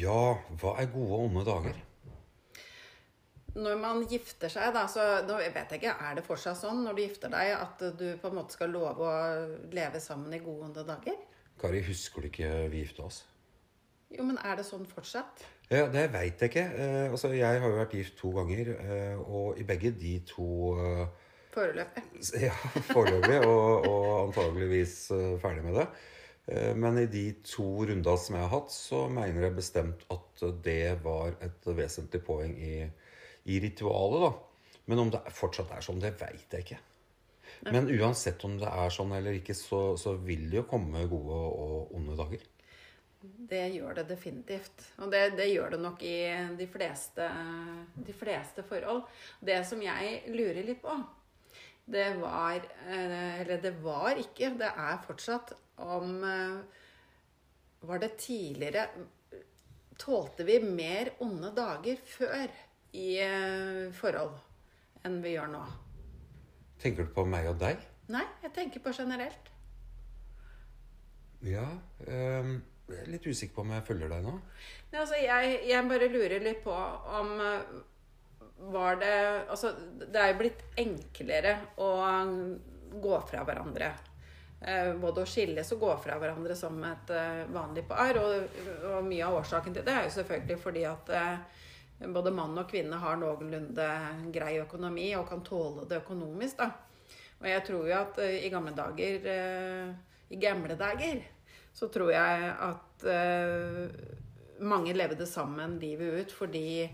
Ja, hva er gode og onde dager? Når man gifter seg, da, så nå vet jeg ikke, er det fortsatt sånn når du gifter deg, at du på en måte skal love å leve sammen i gode og onde dager? Kari, husker du ikke vi gifta oss? Jo, men er det sånn fortsatt? Ja, Det veit jeg ikke. Eh, altså, Jeg har jo vært gift to ganger, eh, og i begge de to eh, Foreløpig. Ja, foreløpig, og, og antageligvis eh, ferdig med det. Eh, Men i de to rundene som jeg har hatt, så mener jeg bestemt at det var et vesentlig poeng i, i ritualet, da. Men om det fortsatt er sånn, det veit jeg ikke. Men uansett om det er sånn eller ikke, så, så vil det jo komme gode og onde dager. Det gjør det definitivt. Og det, det gjør det nok i de fleste, de fleste forhold. Det som jeg lurer litt på, det var eh, Eller det var ikke, det er fortsatt om eh, Var det tidligere Tålte vi mer onde dager før i eh, forhold enn vi gjør nå? Tenker du på meg og deg? Nei, jeg tenker på generelt. Ja. um, jeg er litt usikker på om jeg følger deg nå. Nei, altså, jeg, jeg bare lurer litt på om Var det Altså, det er jo blitt enklere å gå fra hverandre. Eh, Både å skilles og gå fra hverandre som et eh, vanlig par. Og, og mye av årsaken til det er jo selvfølgelig fordi at eh, både mann og kvinne har noenlunde grei økonomi og kan tåle det økonomisk. da. Og jeg tror jo at i gamle dager I gamle dager så tror jeg at mange levde sammen livet ut fordi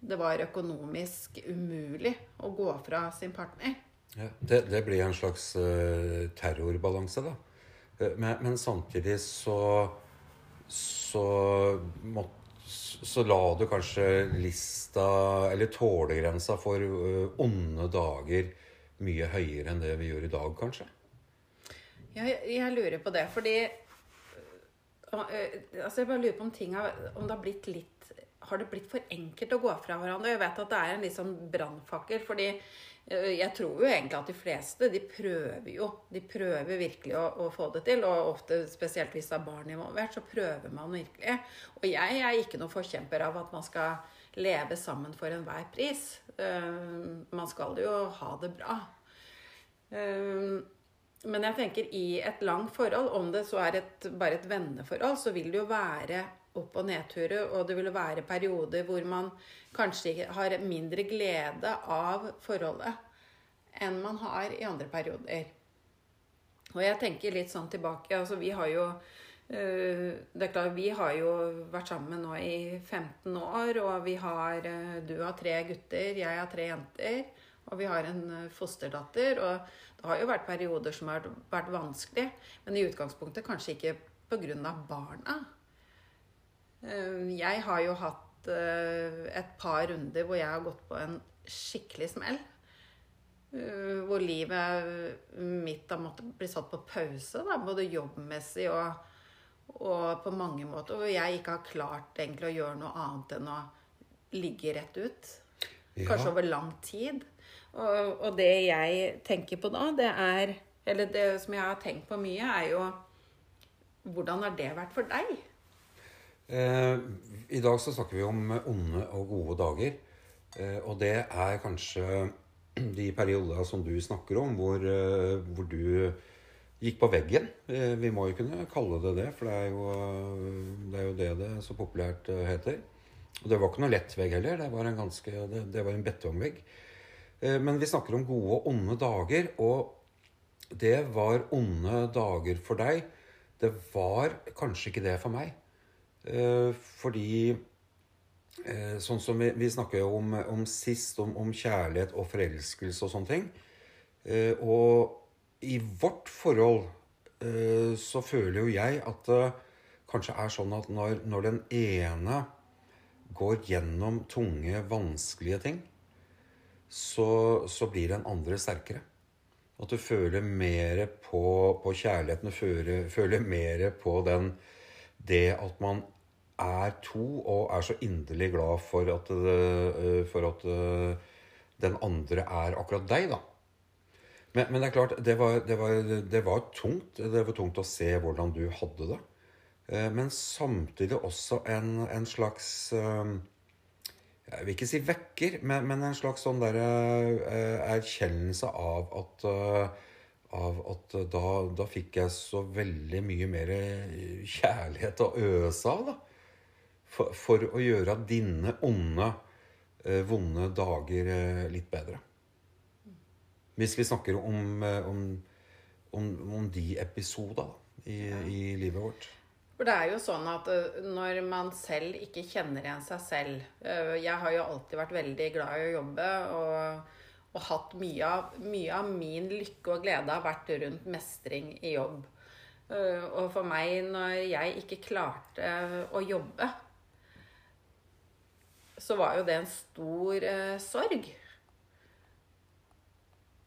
det var økonomisk umulig å gå fra sin partner. Ja, det, det blir en slags uh, terrorbalanse, da. Eh, men, men samtidig så så, må, så la du kanskje lista, eller tålegrensa for uh, onde dager, mye høyere enn det vi gjør i dag, kanskje? Jeg, jeg lurer på det, fordi uh, altså Jeg bare lurer på om ting har, om det har blitt litt Har det blitt for enkelt å gå fra hverandre? Jeg vet at det er en litt sånn brannfakkel. fordi øh, jeg tror jo egentlig at de fleste de prøver jo. De prøver virkelig å, å få det til. Og ofte, spesielt hvis det er barn involvert, så prøver man virkelig. Og jeg er ikke noen forkjemper av at man skal leve sammen for enhver pris. Uh, man skal jo ha det bra. Uh, men jeg tenker i et langt forhold, om det så er et, bare et venneforhold, så vil det jo være opp- og nedturer, og det vil være perioder hvor man kanskje har mindre glede av forholdet enn man har i andre perioder. Og jeg tenker litt sånn tilbake altså Vi har jo øh, det er klart, Vi har jo vært sammen nå i 15 år, og vi har øh, Du har tre gutter, jeg har tre jenter. Og vi har en øh, fosterdatter. Og det har jo vært perioder som har vært vanskelig, men i utgangspunktet kanskje ikke pga. barna. Eh, Jeg har jo hatt eh, et par runder hvor jeg har gått på en skikkelig smell. Eh, Hvor livet mitt har måttet bli satt på pause, da, både jobbmessig og, og på mange måter. Hvor jeg ikke har klart egentlig å gjøre noe annet enn å ligge rett ut. Kanskje Ja. over lang tid. Og, og det jeg tenker på da, det er Eller det som jeg har tenkt på mye, er jo Hvordan har det vært for deg? Eh, I dag så snakker vi om onde og gode dager. Eh, og det er kanskje de periodene som du snakker om, hvor, eh, hvor du gikk på veggen. Vi må jo kunne kalle det det, for det er jo det, er jo det, det så populært heter. Og det var ikke noe lett vegg heller. Det var en, ganske, det, det var en betongvegg. Men vi snakker om gode og onde dager, og det var onde dager for deg. Det var kanskje ikke det for meg. Eh, fordi eh, Sånn som vi, vi snakker jo om, om sist, om, om kjærlighet og forelskelse og sånne ting. Eh, og i vårt forhold så føler jo jeg at det kanskje er sånn at når, når den ene går gjennom tunge, vanskelige ting, så, så blir den andre sterkere. At du føler mer på, på kjærligheten, føler, føler mer på den det at man er to og er så inderlig glad for at, det, for at eh, den andre er akkurat deg, da. Men, men det er klart, det var, det, var, det var tungt. Det var tungt å se hvordan du hadde det. Eh, men samtidig også en, en slags eh, Jeg vil ikke si vekker, men, men en slags sånn derre eh, erkjennelse av at eh, av at da, da fikk jeg så veldig mye mer kjærlighet å øse av, da. For, for å gjøre dine onde, eh, vonde dager eh, litt bedre. Hvis vi snakker om, eh, om, om, om de episoder i, i, i livet vårt. For det er jo sånn at når man selv ikke kjenner igjen seg selv Jeg har jo alltid vært veldig glad i å jobbe og, og hatt mye av, mye av min lykke og glede har vært rundt mestring i jobb. Og for meg, når jeg ikke klarte å jobbe, så var jo det en stor eh, sorg.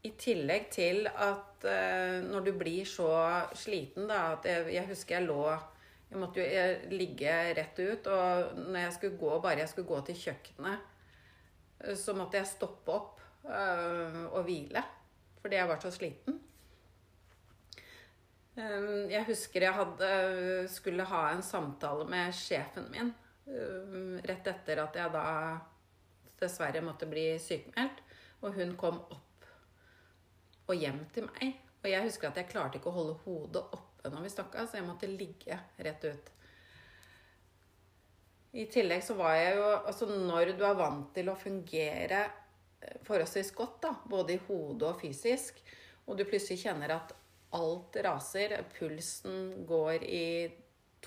I tillegg til at eh, når du blir så sliten, da at jeg, jeg husker jeg lå Jeg måtte jo jeg, ligge rett ut, og når jeg skulle gå, bare jeg skulle gå til kjøkkenet, eh, så måtte jeg stoppe opp eh, og hvile. Fordi jeg var så sliten. Eh, jeg husker jeg hadde, skulle ha en samtale med sjefen min rett etter at jeg da dessverre måtte bli sykemeldt. Og hun kom opp og hjem til meg. Og jeg husker at jeg klarte ikke å holde hodet oppe når vi snakka, så jeg måtte ligge rett ut. I tillegg så var jeg jo Altså når du er vant til å fungere eh, forholdsvis godt, da, både i hodet og fysisk, og du plutselig kjenner at alt raser, pulsen går i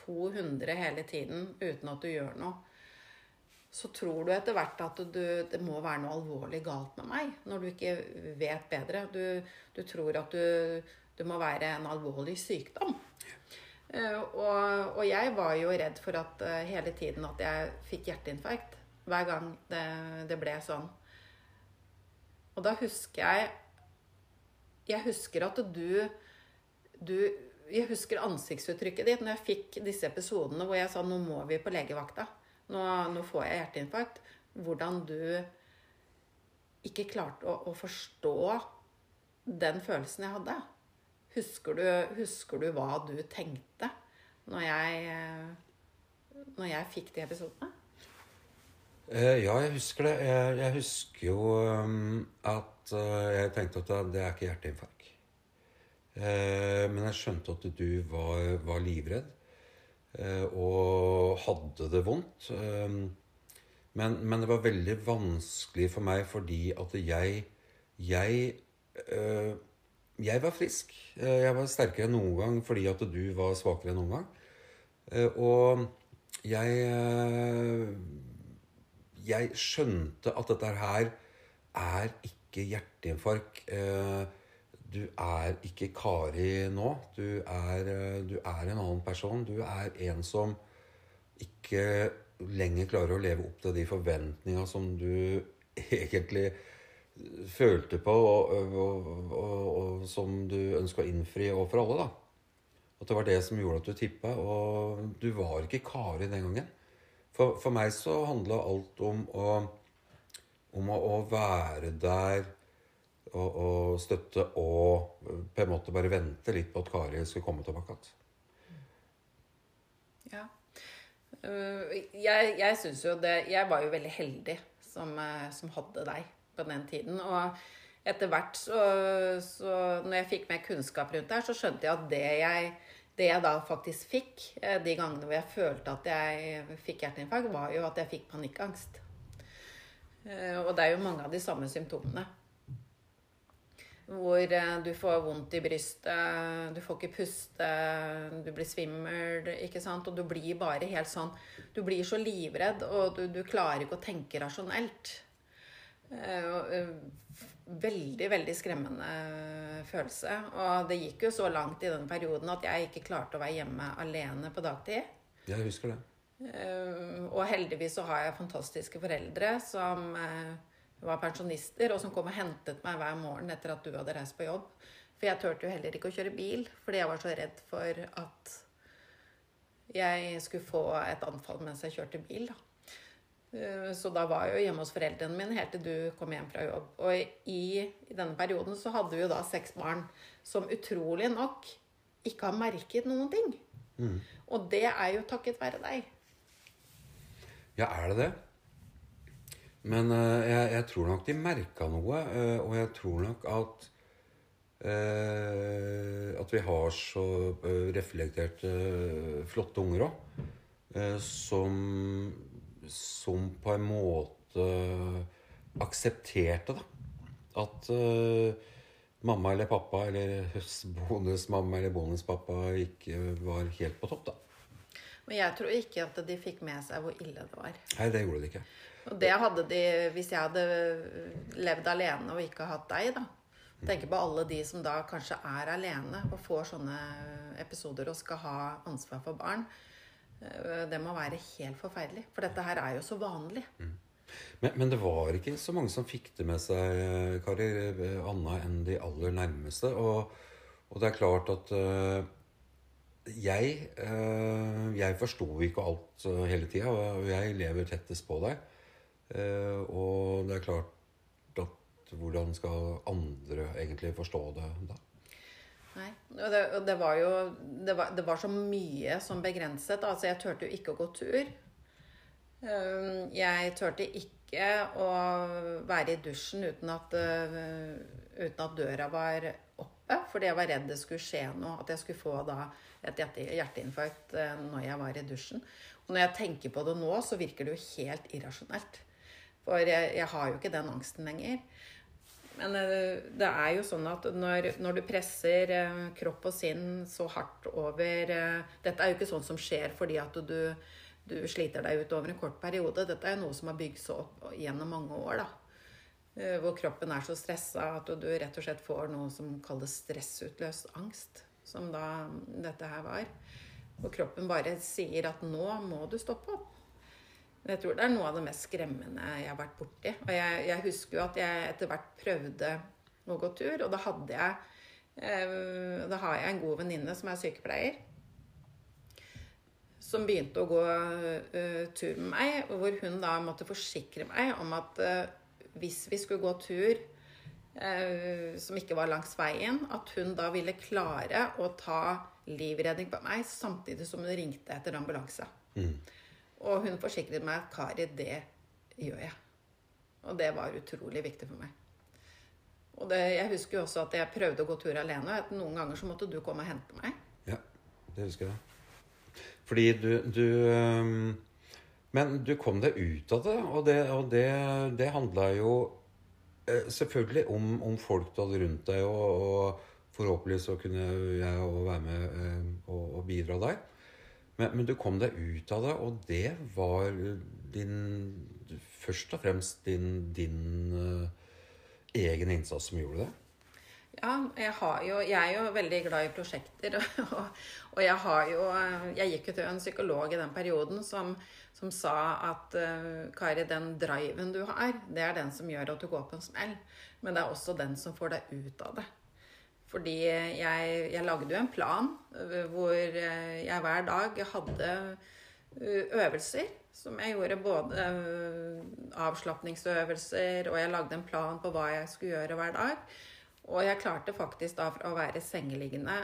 200 hele tiden uten at du gjør noe, så tror du etter hvert at du, det må være noe alvorlig galt med meg. Når du ikke vet bedre. Du, du tror at du, du må være en alvorlig sykdom. Eh, og, og jeg var jo redd for at eh, hele tiden at jeg fikk hjerteinfarkt. Hver gang det, det ble sånn. Og da husker jeg Jeg husker at du, du Jeg husker ansiktsuttrykket ditt når jeg fikk disse episodene hvor jeg sa 'nå må vi på legevakta'. Nå, nå får jeg hjerteinfarkt. Hvordan du ikke klarte å, å forstå den følelsen jeg hadde. Husker du, husker du hva du tenkte når jeg, når jeg fikk de episodene? Eh, ja, jeg husker det. Jeg, jeg husker jo um, at uh, jeg tenkte at det, er ikke hjerteinfarkt. Eh, men jeg skjønte at du var, var livredd eh, og hadde det vondt. Eh, men, men det var veldig vanskelig for meg fordi at jeg Jeg, jeg var frisk. Jeg var sterkere enn noen gang fordi at du var svakere enn noen gang. Og jeg jeg skjønte at dette her er ikke hjerteinfarkt. Du er ikke Kari nå. Du er, eh, du er en annen person. Du er en som ikke lenger klarer å leve opp til de forventninga som du egentlig følte på, og, og, og, og som du ønska å innfri overfor alle. da. At det var det som gjorde at du tippa. Og du var ikke Kari den gangen. For, for meg så handla alt om å, om å, å være der og, og støtte og på en måte bare vente litt på at Kari skulle komme tilbake igjen. Ja. Øh, Jeg, jeg syns jo det Jeg var jo veldig heldig som, eh, som hadde deg på den tiden. Og etter hvert så, så Når jeg fikk mer kunnskap rundt det her, så skjønte jeg at det jeg, det jeg da faktisk fikk, eh, de gangene hvor jeg følte at jeg fikk hjerteinfarkt, var jo at jeg fikk panikkangst. Og det er jo mange av de samme symptomene. Hvor eh, du får vondt i brystet, du får ikke puste, du blir svimmel, ikke sant? Og du blir bare helt sånn Du blir så livredd, og du, du klarer ikke å tenke rasjonelt. Eh, eh, Veldig, veldig skremmende følelse. Og det gikk jo så langt i den perioden at jeg ikke klarte å være hjemme alene på dagtid. Jeg husker det. Og heldigvis så har jeg fantastiske foreldre som var pensjonister, og som kom og hentet meg hver morgen etter at du hadde reist på jobb. For jeg turte jo heller ikke å kjøre bil, fordi jeg var så redd for at jeg skulle få et anfall mens jeg kjørte bil. da. Eh, Så da var jeg jo hjemme hos foreldrene mine helt til du kom hjem fra jobb. Og i, i denne perioden så hadde vi jo da seks barn som utrolig nok ikke har merket noen ting. Og det er jo takket være deg. Ja, er det det? Men eh, jeg, jeg tror nok de merka noe, eh, og jeg tror nok at eh, At vi har så reflekterte, flotte unger òg. som, som på en måte aksepterte da. At mamma eller pappa, eller bonusmamma eller bonuspappa, ikke var helt på topp, da. Men jeg tror ikke at de fikk med seg hvor ille det var. Nei, det gjorde de ikke. Og det hadde de hvis jeg hadde levd alene og ikke hatt deg, da. Tenk på alle de som da kanskje er alene og får sånne episoder og skal ha ansvar for barn. Eh, Det må være helt forferdelig. For dette her er jo så vanlig. Men, men det var ikke så mange som fikk det med seg, Kari, eh, Anna, enn de aller nærmeste. Og, og det er klart at uh, jeg uh, Jeg forsto ikke alt uh, hele tida, og jeg lever tettest på deg. Eh, og det er klart at hvordan skal andre egentlig forstå det da? Nei. Og det, og det var jo det var, det var så mye som begrenset. Altså, jeg turte jo ikke å gå tur. Um, Jeg turte ikke å være i dusjen uten at, uh, uten at døra var oppe, fordi jeg var redd det skulle skje noe. At jeg skulle få da et hjerte- hjerteinfarkt uh, når jeg var i dusjen. Og når jeg tenker på det nå, så virker det jo helt irrasjonelt. For jeg, jeg har jo ikke den angsten lenger. Men eh, det er jo sånn at når, når du presser eh, kropp og sinn så hardt over eh, Dette er jo ikke sånn som skjer fordi at du, du sliter deg ut over en kort periode. Dette er jo noe som har bygd seg opp gjennom mange år. da. Hvor kroppen er så stressa at du rett og slett får noe som kalles stressutløst angst. Som da dette her var. Hvor kroppen bare sier at nå må du stoppe opp. Men jeg tror det er noe av det mest skremmende jeg har vært borti. Og jeg, jeg husker jo at jeg etter hvert prøvde å gå tur, og da hadde jeg eh, Da har jeg en god venninne som er sykepleier. Som begynte å gå eh, tur med meg, hvor hun da måtte forsikre meg om at eh, hvis vi skulle gå tur som ikke var langs veien, at hun da ville klare å ta livredning på meg samtidig som hun ringte etter ambulanse. Og hun forsikret meg at Kari, det gjør jeg. Og det var utrolig viktig for meg. Og det, jeg husker jo også at jeg prøvde å gå tur alene. og at Noen ganger så måtte du komme og hente meg. Ja, det husker jeg. Fordi du, du um, Men du kom deg ut av det, og det, og det, det handla jo eh, selvfølgelig om, om folk du hadde rundt deg, og, og forhåpentlig så kunne jeg òg være med og, og bidra der. Men, men du kom deg ut av det, og det var din Først og fremst din, din uh, egen innsats som gjorde det. Ja, jeg, jo, jeg er jo veldig glad i prosjekter. Og, og jeg har jo Jeg gikk jo til en psykolog i den perioden som, som sa at uh, Kari, den driven du har, det er den som gjør at du går på en smell. Men det er også den som får deg ut av det. Fordi jeg, jeg lagde jo en plan øh, hvor øh, jeg hver dag hadde øh, øvelser. Som jeg gjorde både avslapningsøvelser, og jeg lagde en plan på hva jeg skulle gjøre hver dag. Og jeg klarte faktisk da fra å være sengeliggende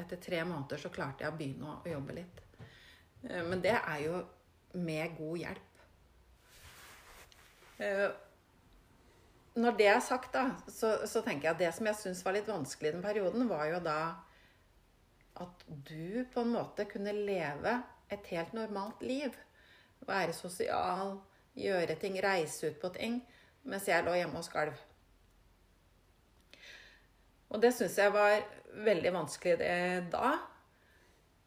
Etter tre måneder så klarte jeg å begynne å jobbe litt. Eh, Men det er jo med god hjelp. Når det er sagt, da, så, så tenker jeg at det som jeg syns var litt vanskelig i den perioden, var jo da at du på en måte kunne leve et helt normalt liv. Være sosial, gjøre ting, reise ut på ting. Mens jeg lå hjemme og skalv. Og det syns jeg var veldig vanskelig det, da.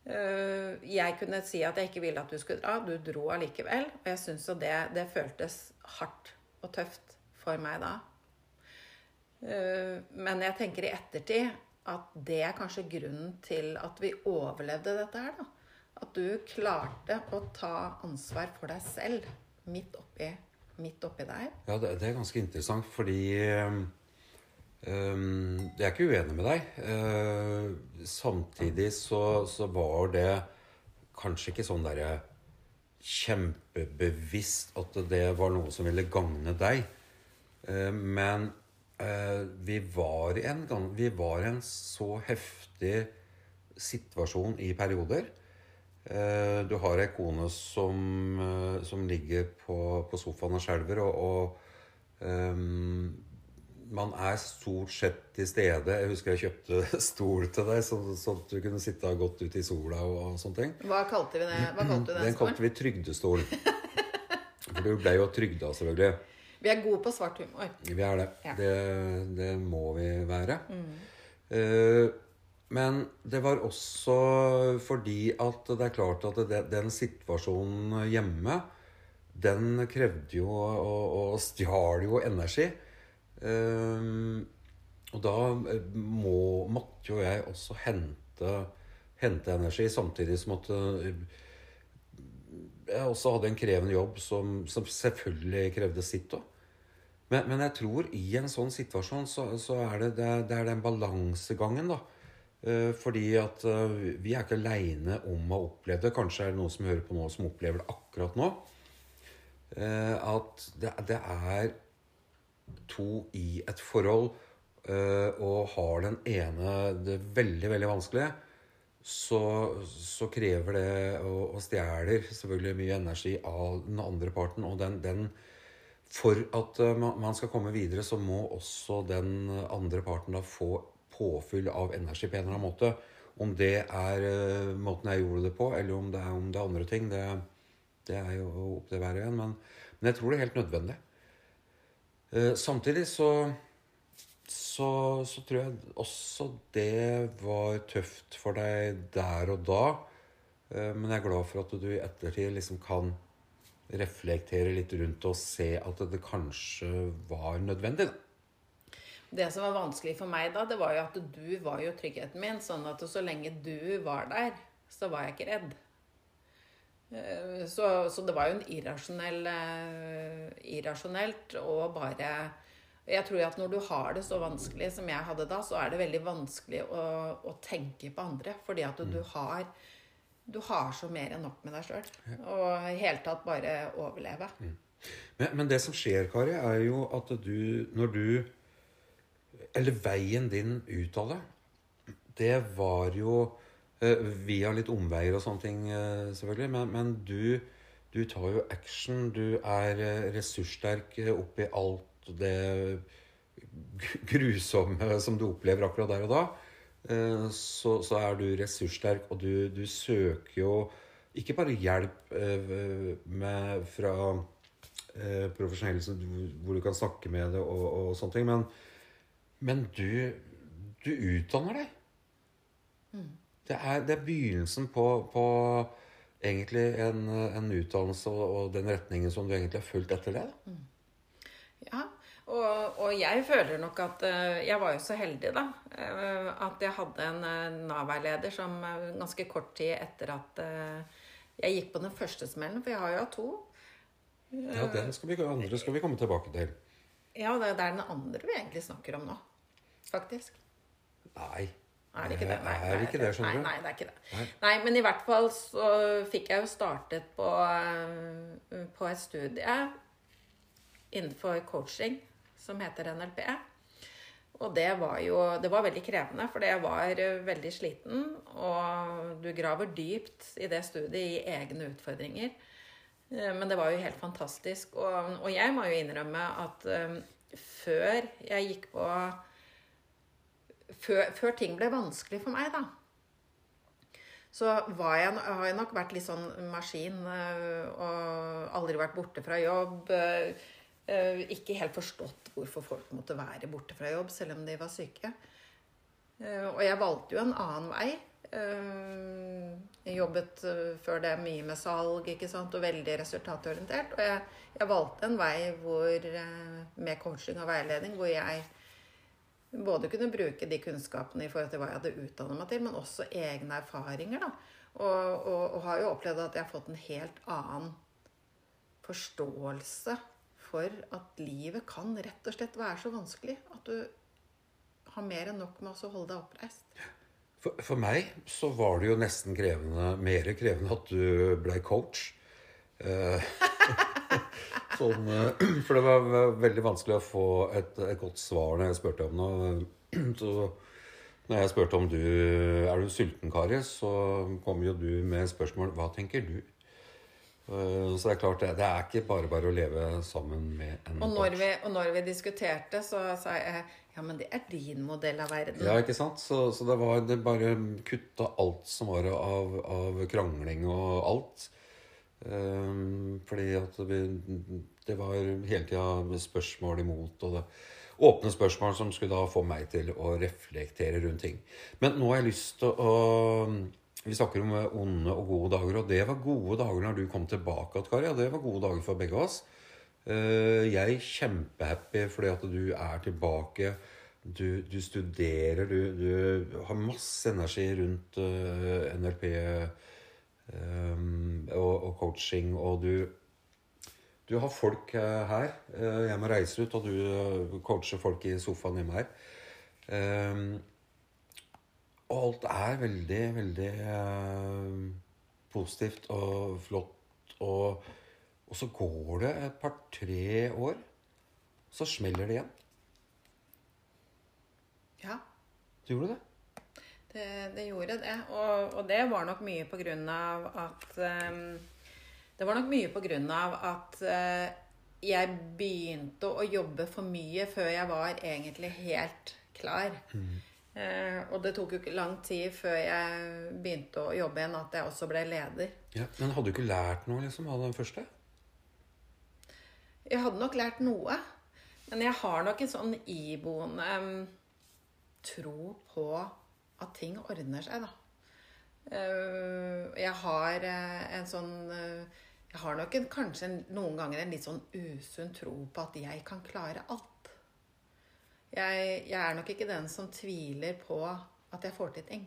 Eh, Jeg kunne si at jeg ikke ville at du skulle dra. Du dro allikevel. Og jeg syns jo det, det føltes hardt og tøft for meg da. Eh, Men jeg tenker i ettertid at det er kanskje grunnen til at vi overlevde dette her, da. At du klarte å ta ansvar for deg selv midt oppi, midt oppi der. Ja, det, det er ganske interessant, fordi øhm, Jeg er ikke uenig med deg. Uh, samtidig så, så var det kanskje ikke sånn derre kjempebevisst at det var noe som ville gagne deg. Eh, men eh, vi var i en gang Vi var en så heftig situasjon i perioder. Eh, du har ei kone som, som ligger på, på sofaen og skjelver, og, og um, man er stort sett til stede. Jeg husker jeg kjøpte stol til deg, så, så at du kunne sitte godt ute i sola og, og sånne ting. Hva kalte vi det? Hva kalte du den, Den kalte vi trygdestol. For du ble jo trygda, selvfølgelig. Vi er gode på svart humor. Vi er det. Ja. Det, det må vi være. Eh, men det var også fordi at det er klart at det, den situasjonen hjemme, den krevde jo og, og stjal jo energi. Eh, og da eh, må, måtte jo jeg også hente, hente energi, samtidig som at jeg også hadde en krevende jobb som, som selvfølgelig krevde sitt òg. Men, men jeg tror i en sånn situasjon så, så er det, det, det er den balansegangen, da. Eh, fordi at eh, vi er ikke aleine om å ha opplevd det. Kanskje er det noen som hører på nå, som opplever det akkurat nå. Eh, at det, det er to i et forhold og har den ene det veldig, veldig vanskelig, så, så krever det og, og stjeler selvfølgelig mye energi av den andre parten. Og den, den For at eh, man skal komme videre, så må også den andre parten da få påfyll av energi på en eller annen måte. Om det er eh, måten jeg gjorde det på, eller om det er, om det er andre ting, det, det er jo opp til hver og en. Men, jeg tror det er helt nødvendig. Eh, samtidig så, så så tror jeg også det var tøft for deg der og da. Men jeg er glad for at du i ettertid liksom kan reflektere litt rundt og se at det kanskje var nødvendig. Da. Det som var vanskelig for meg da, det var jo at du var jo tryggheten min. Sånn at så lenge du var der, så var jeg ikke redd. Eh, Så, så det var jo en irrasjonell eh, Irrasjonelt og bare Jeg tror at når du har det så vanskelig som jeg hadde da, så er det veldig vanskelig å, å tenke på andre. Fordi at du har Du har så mer enn nok med deg sjøl. Og i hele tatt bare overleve. Men, men det som skjer, Kari, er jo at du Når du Eller veien din ut av det, det var jo eh, via litt omveier og sånne ting, eh, selvfølgelig. Men, men du, du tar jo action. Du er eh, ressurssterk eh, oppi alt det grusomme som du opplever akkurat der og da. Eh, Så, så er du ressurssterk, og du, du søker jo ikke bare hjelp eh, med, fra eh, profesjonelle hvor du kan snakke med det og, og sånne ting, men, men du, du utdanner deg. Det er, det er begynnelsen på, på egentlig en, en utdannelse og, og den retningen som du egentlig har fulgt etter det. Mm. Ja, og, og jeg føler nok at eh, Jeg var jo så heldig, da. eh, At jeg hadde en eh, Nav-veileder som ganske kort tid etter at jeg gikk på den første smellen, for jeg har jo hatt to. Ja, den skal vi, andre skal vi komme tilbake til. Ja, det, det er den andre vi egentlig snakker om nå. Faktisk. Nei. Er det ikke det? Nei, er ikke det, skjønner du. Nei, nei, det er ikke det. Nei. Nei, men i hvert fall så fikk jeg jo startet på, på et studie innenfor coaching som heter NLP. Og det var jo det var veldig krevende, for jeg var eh, veldig sliten. Og du graver dypt i det studiet i egne utfordringer. Eh, Men det var jo helt fantastisk. Og, og jeg må jo innrømme at um, før jeg gikk på før, før ting ble vanskelig for meg, da, så var jeg, har jeg nok vært litt sånn maskin og aldri vært borte fra jobb. øh, Ikke helt forstått hvorfor folk måtte være borte fra jobb selv om de var syke. Eh, Og jeg valgte jo en annen vei. Eh, Jeg jobbet før det mye med salg ikke sant? og veldig resultatorientert. Og jeg, jeg valgte en vei hvor, eh, med coaching og veiledning hvor jeg både kunne bruke de kunnskapene i forhold til hva jeg hadde utdannet meg til, men også egne erfaringer. da. Og, og, og har jo opplevd at jeg har fått en helt annen forståelse for at livet kan rett og slett være så vanskelig at du har mer enn nok med å holde deg oppreist. For, for meg så var det jo nesten krevende, mer krevende at du ble coach. Eh, sånn, eh, for det var veldig vanskelig å få et, et godt svar når jeg spurte om noe. Så Når jeg spurte om du er du sulten, Kari, så kom jo du med spørsmål hva tenker du? Eh, Så det er klart, det, det er ikke bare bare å leve sammen med en Og når, vi, og når vi diskuterte, så sa jeg ja, men det er din modell av verden. Ja, ikke sant? Så, så det var det bare kutta alt som var av, av krangling og alt. Um, fordi at vi, det var hele tida spørsmål imot, og det, åpne spørsmål som skulle da få meg til å reflektere rundt ting. Men nå har jeg lyst til å Vi snakker om onde og gode dager, og det var gode dager når du kom tilbake Kari. Og det var gode dager for begge oss. Eh, Jeg er kjempehappy fordi at du er tilbake. Du, du studerer, du, du har masse energi rundt eh, NLP eh, og, og coaching, og du du har folk eh, her. Eh, Jeg må reise ut, og du eh, coacher folk i sofaen hjemme her. Og alt er veldig, veldig eh, positivt og flott. Og, og så går det et par-tre år, så smeller det igjen. Ja, Du gjorde det? det, det gjorde det. Og, og det var nok mye på grunn av at um, Det var nok mye på grunn av at uh, jeg begynte å jobbe for mye før jeg var egentlig helt klar. Eh, og det tok jo ikke lang tid før jeg begynte å jobbe igjen, at jeg også ble leder. Ja, Men hadde du ikke lært noe liksom, av den første? Jeg hadde nok lært noe, men jeg har nok en sånn iboende um, tro på at ting ordner seg, da. Uh, jeg har uh, en sånn uh, Jeg har nok en, kanskje en, noen ganger en litt sånn usunn tro på at jeg kan klare alt. Jeg, jeg er nok ikke den som tviler på at jeg får til ting.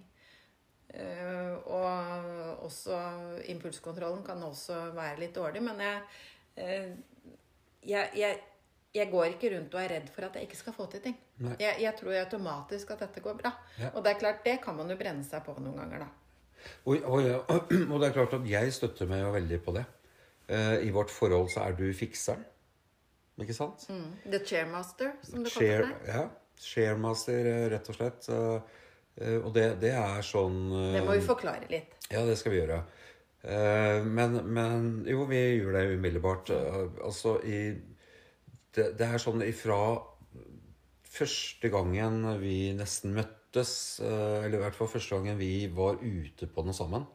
Uh, og også impulskontrollen kan også være litt dårlig, men jeg uh, jeg, jeg, jeg går ikke rundt og er redd for at jeg ikke skal få til ting. Jeg, tror automatisk at dette går bra. Ja. Og det er klart, det kan man jo brenne seg på noen ganger, da. Og, og, og det er klart at jeg støtter meg jo veldig på det. Uh, I vårt forhold så er du fikseren. Ikke sant? Mm. The chairmaster, som det Chair, kaller det. ja, sharemaster, eh, rett og slett. Eh, Og det, det er sånn eh, Det må vi forklare litt. Ja, det skal vi gjøre. Men, men jo, vi gjør det umiddelbart. Altså i det, det er sånn ifra første gangen vi nesten møttes, eller i hvert fall første gangen vi var ute på noe sammen,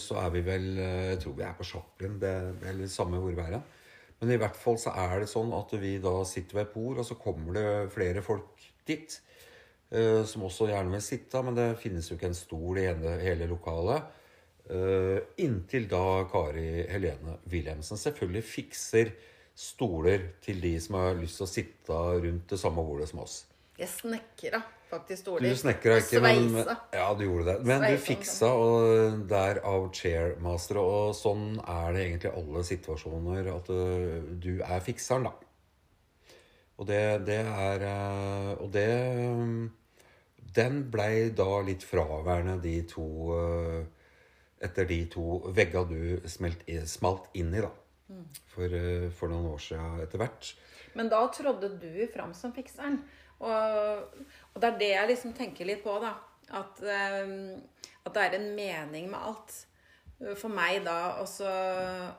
så er vi vel Jeg tror vi er på Chaplin, det, det er litt samme hvor vi er hen. Men i hvert fall så er det sånn at vi da sitter ved et bord, og så kommer det flere folk dit. eh, Som også gjerne vil sitte, men det finnes jo ikke en stol i hele, lokalet. Eh, Inntil da Kari Helene Wilhelmsen selvfølgelig fikser stoler til de som har lyst til å sitte rundt det samme bordet som oss. Jeg snekra faktisk Du stoler. snekra Og ikke, men sveisa. Ja, du gjorde det. Men du fiksa, og derav chairmaster. Og sånn er det egentlig alle situasjoner, at du er fikseren, da. Og det, det er Og det Den blei da litt fraværende, de to Etter de to vegga du smelt, smalt inn i, da. For, for noen år siden etter hvert. Men da trådde du fram som fikseren. Og, og det er det jeg liksom tenker litt på, da. At, eh, at det er en mening med alt. For meg da også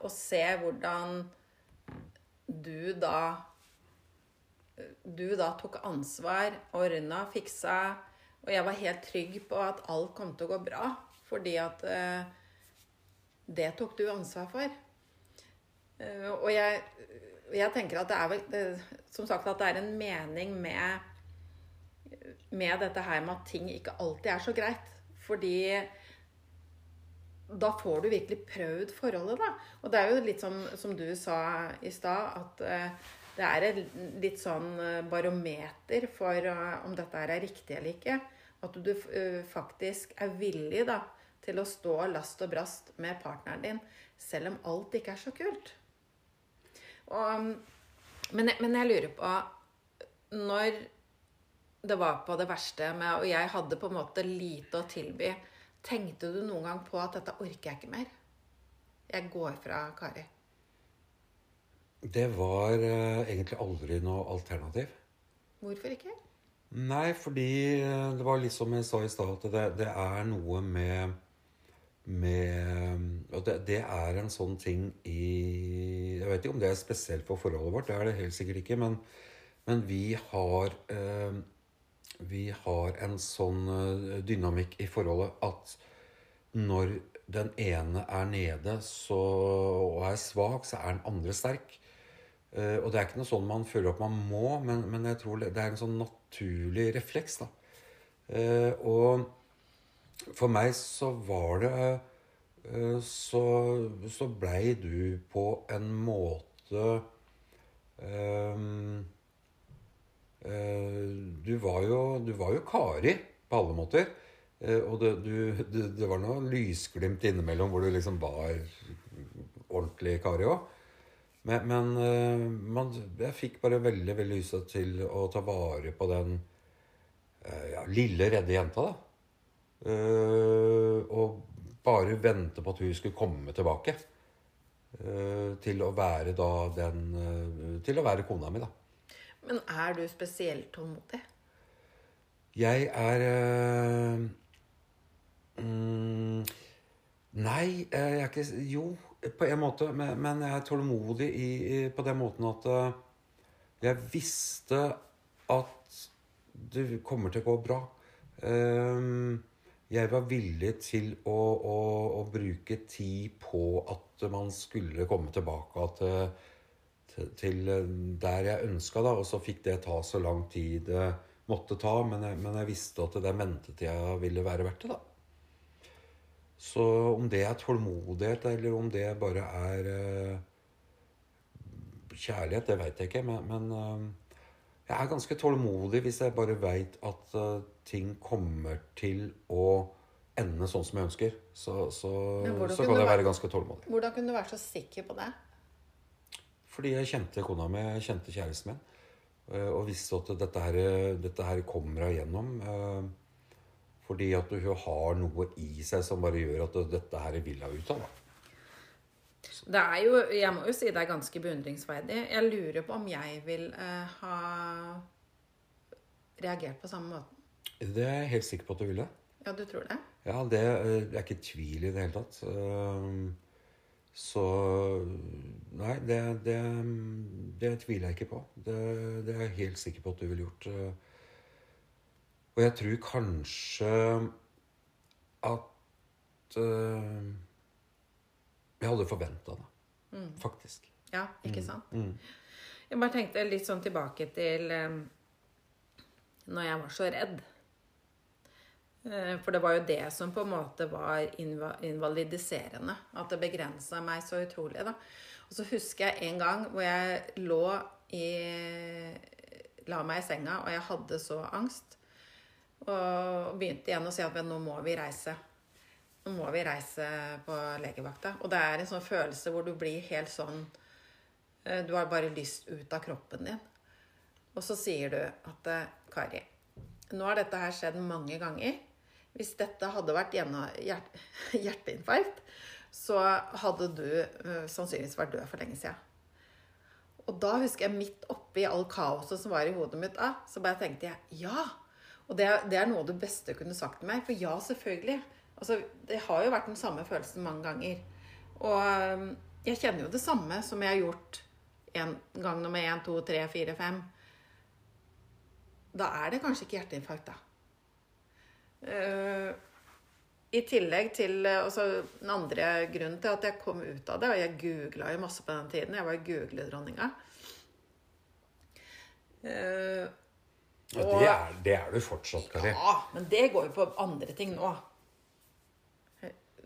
å se hvordan du da Du da tok ansvar, ordna, fiksa, og jeg var helt trygg på at alt kom til å gå bra. Fordi at eh, det tok du ansvar for. Eh, og jeg, jeg tenker at det er vel Som sagt at det er en mening med med dette her med at ting ikke alltid er så greit. Fordi da får du virkelig prøvd forholdet, da. Og det er jo litt som, som du sa i stad, at eh, det er et litt sånn eh, barometer for eh, om dette her er riktig eller ikke. At du faktisk er villig da, til å stå last og brast med partneren din, selv om alt ikke er så kult. Og, men, jeg- men jeg lurer på Når det var på det verste, med, og jeg hadde på en måte lite å tilby, tenkte du noen gang på at dette orker jeg ikke mer? Jeg går fra Kari. Det var uh, egentlig aldri noe alternativ. Hvorfor ikke? Nei, fordi eh, det var litt som jeg sa i stad, at det, det er noe med med Og det, det er en sånn ting i Jeg vet ikke om det er spesielt for forholdet vårt, det er det helt sikkert ikke, men, men vi har eh, Vi har en sånn eh, dynamikk i forholdet at når den ene er nede så, og er svak, så er den andre sterk. Eh, og det er ikke noe sånn man føler at man må, men, men jeg tror det er en sånn naturlig refleks. da. Eh, og for meg så var det Så, så blei du på en måte um, du, var jo, du var jo Kari på alle måter. Og det, du, det, det var noe lysglimt innimellom hvor du liksom var ordentlig Kari òg. Men, men man, jeg fikk bare veldig veldig lyst til å ta vare på den ja, lille, redde jenta. da. Uh, og bare vente på at hun skulle komme tilbake. Uh, til å være da den uh, Til å være kona mi, da. Men er du spesielt tålmodig? Jeg er mm, Nei, jeg er ikke Jo, på en måte. Men, men jeg er tålmodig i, i, på den måten at jeg visste at det kommer til å gå bra. Uh, jeg var villig til å, å, å, bruke tid på at man skulle komme tilbake til, til, til der jeg ønska, da. Og så fikk det ta så lang tid det måtte ta. Men jeg, men jeg visste at den ventetida ville være verdt det, da. Så om det er tålmodighet, eller om det bare er kjærlighet, det veit jeg ikke. Men, men jeg er ganske tålmodig hvis jeg bare veit at uh, ting kommer til å ende sånn som jeg ønsker, så, så, så kan jeg være ganske tålmodig. Hvordan kunne du være så sikker på det? Fordi jeg kjente kona mi, jeg kjente kjæresten min. Eh, og visste at dette her, dette her kommer hun igjennom. Eh, fordi at hun har noe i seg som bare gjør at dette her vil hun ut av. da. Det er jo, jeg må jo si det er ganske beundringsverdig. Jeg lurer på om jeg vil uh, ha reagert på samme måten. Det er jeg helt sikker på at du ville. Ja, du tror det? Ja, det er ikke tvil i det hele tatt. Så Nei, det, det, det tviler jeg ikke på. Det, det, er jeg helt sikker på at du ville gjort. Og jeg tror kanskje at uh, Jeg hadde forventa det, mm. faktisk. Ja, ikke mm. sant? Mm. Jeg bare tenkte litt sånn tilbake til um, når jeg var så redd. Eh, for det var jo det som på en måte var invalidiserende. At det begrensa meg så utrolig. da. Og så husker jeg en gang hvor jeg lå i La meg i senga, og jeg hadde så angst. Og begynte igjen å si at nå må vi reise. Nå må vi reise på legevakta. Og det er en sånn følelse hvor du blir helt sånn eh, Du har bare lyst ut av kroppen din. Og så sier du at eh, Kari, nå har dette her skjedd mange ganger. Hvis dette hadde vært hjert hjerteinfarkt, så hadde du uh, sannsynligvis vært død for lenge siden. Og da husker jeg midt oppi all kaoset som var i hodet mitt da, så bare tenkte jeg ja. Og det, det er noe av det beste du kunne sagt til meg. For ja, selvfølgelig. Altså, det har jo vært den samme følelsen mange ganger. Og um, jeg kjenner jo det samme som jeg har gjort en gang nummer én, to, tre, fire, fem. Da er det kanskje ikke hjerteinfarkt, da. Uh, I tillegg til uh, altså, Den andre grunnen til at jeg kom ut av det, og jeg googla jo masse på den tiden Jeg var googledronninga. Uh, ja, det, er, det er du fortsatt, Kari. Ja, men det går jo på andre ting nå.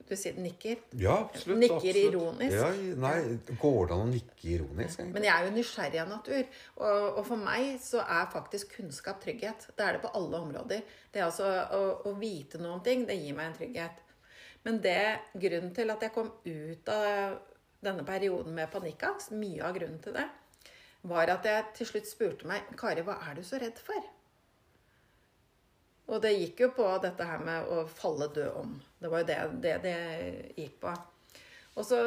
Du sier nikker? Ja, absolutt. Nikker absolutt. ironisk? Ja, nei, Går det an å nikke ironisk? Egentlig? Men jeg er jo nysgjerrig av natur. Og, og, for meg så er faktisk kunnskap trygghet. Det er det på alle områder. Det er altså å, å vite noen ting, det gir meg en trygghet. Men det, grunnen til at jeg kom ut av denne perioden med panikkangst, mye av grunnen til det, var at jeg til slutt spurte meg Kari, hva er du så redd for? Og det gikk jo på dette her med å falle død om. Det var jo det det, det gikk på. Og så,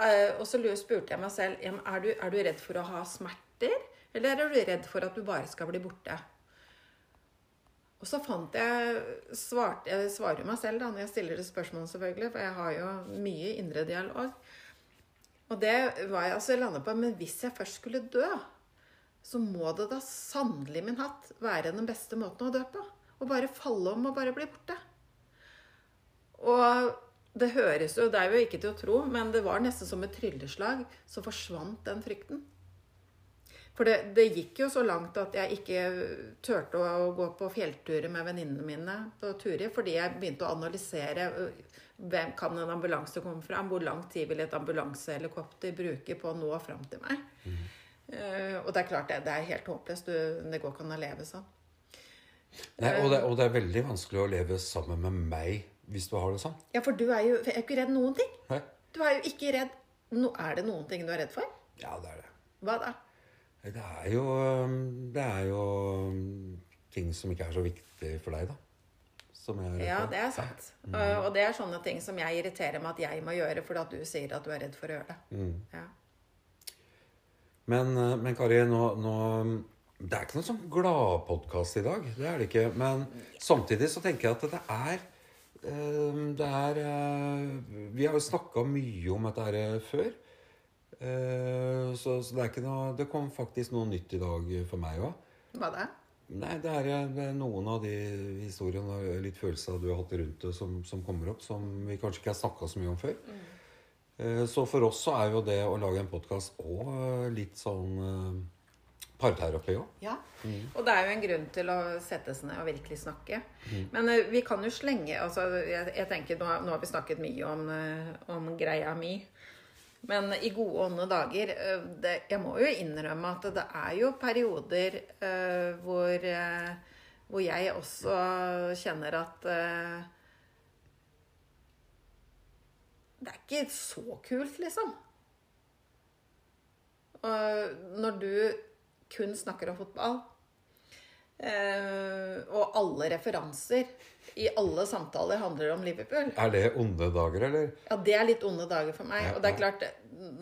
eh, og så spurte jeg meg selv er du, er redd for å ha smerter, eller er du redd for at du bare skal bli borte? Og så fant jeg svart, Jeg svarer jo meg selv da, når jeg stiller det spørsmålet, selvfølgelig, for jeg har jo mye indre dialog. Og det var jeg altså landet på. Men hvis jeg først skulle dø, så må det da sannelig min hatt være den beste måten å dø på. Å bare falle om og bare bli borte. Og det høres jo Det er jo ikke til å tro, men det var nesten som et trylleslag. Så forsvant den frykten. For det, det, gikk jo så langt at jeg ikke turte å gå på fjellturer med venninnene mine på turer, fordi jeg begynte å analysere hvem kan en ambulanse komme fra, hvor lang tid vil et ambulansehelikopter bruke på å nå fram til meg. Mm. Uh, og det er klart, det, det er helt håpløst. Det går ikke an å leve sånn. Nei, og det, og det, er veldig vanskelig å leve sammen med meg hvis du har det sånn. Ja, for du er jo er ikke redd noen ting. Nei. Du er jo ikke redd no, Er det noen ting du er redd for? Ja, det er det. Hva da? Det er jo Det er jo ting som ikke er så viktig for deg, da. ja, det er sant. Ja. Mm. Og det er sånne ting som jeg irriterer meg at jeg må gjøre fordi at du sier at du er redd for å gjøre det. Mm. Ja. Men, eh, men, Kari, nå, nå, Det er ikke noen sånn gladpodkast i dag. Det er det ikke. Men samtidig så tenker jeg at det er eh, Det er eh, Vi har jo snakka mye om dette her før. Så, så, det er ikke noe Det kom faktisk noe nytt i dag for meg òg. Hva da? Nei, det er, det er, noen av de historiene og litt følelser du har hatt rundt det, som, som kommer opp, som vi kanskje ikke har snakka så mye om før. Mm. Eh, så for oss så er jo det å lage en podkast òg eh, litt sånn eh, parterapi òg. Ja. Mm. Og det er jo en grunn til å sette seg ned og virkelig snakke. Mm. Men vi kan jo slenge altså, jeg, jeg tenker, nå, nå, har vi snakket mye om, om greia mi. Men i gode ånde dager det, Jeg må jo innrømme at det er jo perioder hvor, hvor jeg også kjenner at uh, Det er ikke så kult, liksom. Og når du kun snakker om fotball, eh, og alle referanser i alle samtaler handler om Liverpool Er det onde dager, eller? Ja, det er litt onde dager for meg. Ja, og det er klart,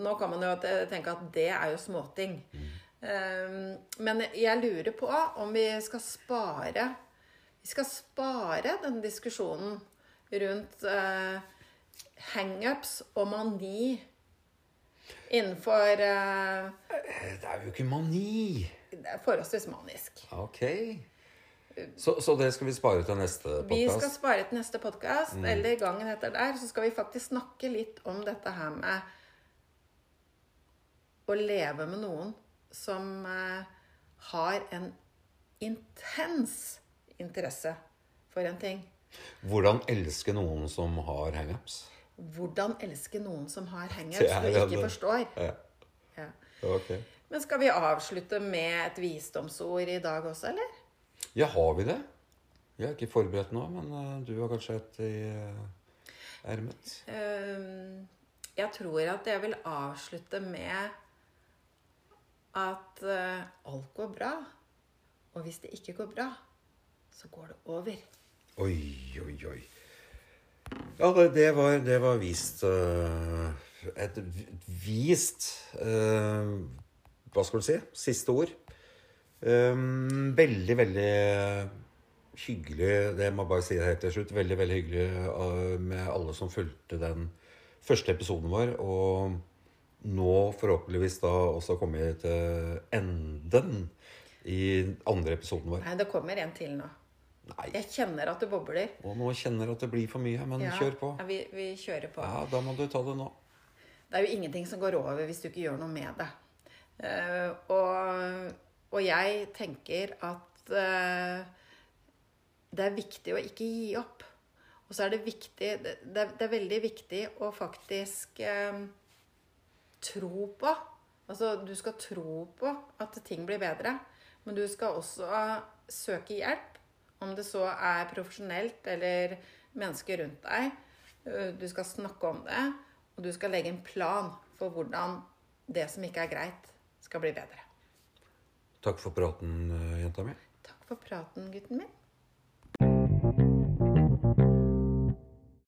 nå kan man jo tenke at det er jo småting. Mm. Um, men jeg lurer på om vi skal spare Vi skal spare den diskusjonen rundt hangups og mani innenfor uh, Det er jo ikke mani. Det er forholdsvis manisk. Ok. Så, så, det skal vi spare til neste podkast? Vi skal spare til neste podkast. Mm. Eller gangen etter der. Så skal vi faktisk snakke litt om dette her med å leve med noen som uh, har en intens interesse for en ting. Hvordan elske noen som har hangups? hvordan elske noen som har hangups du ikke forstår. Ja. Ja. Okay. Men skal vi avslutte med et visdomsord i dag også, eller? Ja, har vi det? Jeg er ikke forberedt nå, men uh, du har kanskje et i uh, ermet? Jeg tror at jeg vil avslutte med at uh, alt går bra. Og hvis det ikke går bra, så går det over. Oi, oi, oi. Ja, det, det, var, det var, vist uh, Et vist uh, Hva skal du si? Siste ord. Um, veldig, veldig hyggelig Det må jeg bare si helt til slutt. Veldig, veldig hyggelig med alle som fulgte den første episoden vår. Og nå forhåpentligvis da også kommet til enden i andre episoden vår. Nei, det kommer en til nå. Nei. Jeg kjenner at det bobler. Og nå kjenner at det blir for mye, men ja, kjør på. Ja, vi, vi, kjører på. Ja, Da må du ta det nå. Det er jo ingenting som går over hvis du ikke gjør noe med det. Uh, og, og, jeg tenker at uh, det er viktig å ikke gi opp. Og så er det viktig Det, det, det er veldig viktig å faktisk uh, tro på. Altså, du skal tro på at ting blir bedre, men du skal også søke hjelp om det så er profesjonelt eller mennesker rundt deg. Øh, du skal snakke om det, og du skal legge en plan for hvordan det som ikke er greit, skal bli bedre. Takk for praten, øh, jenta mi. Takk for praten, gutten min.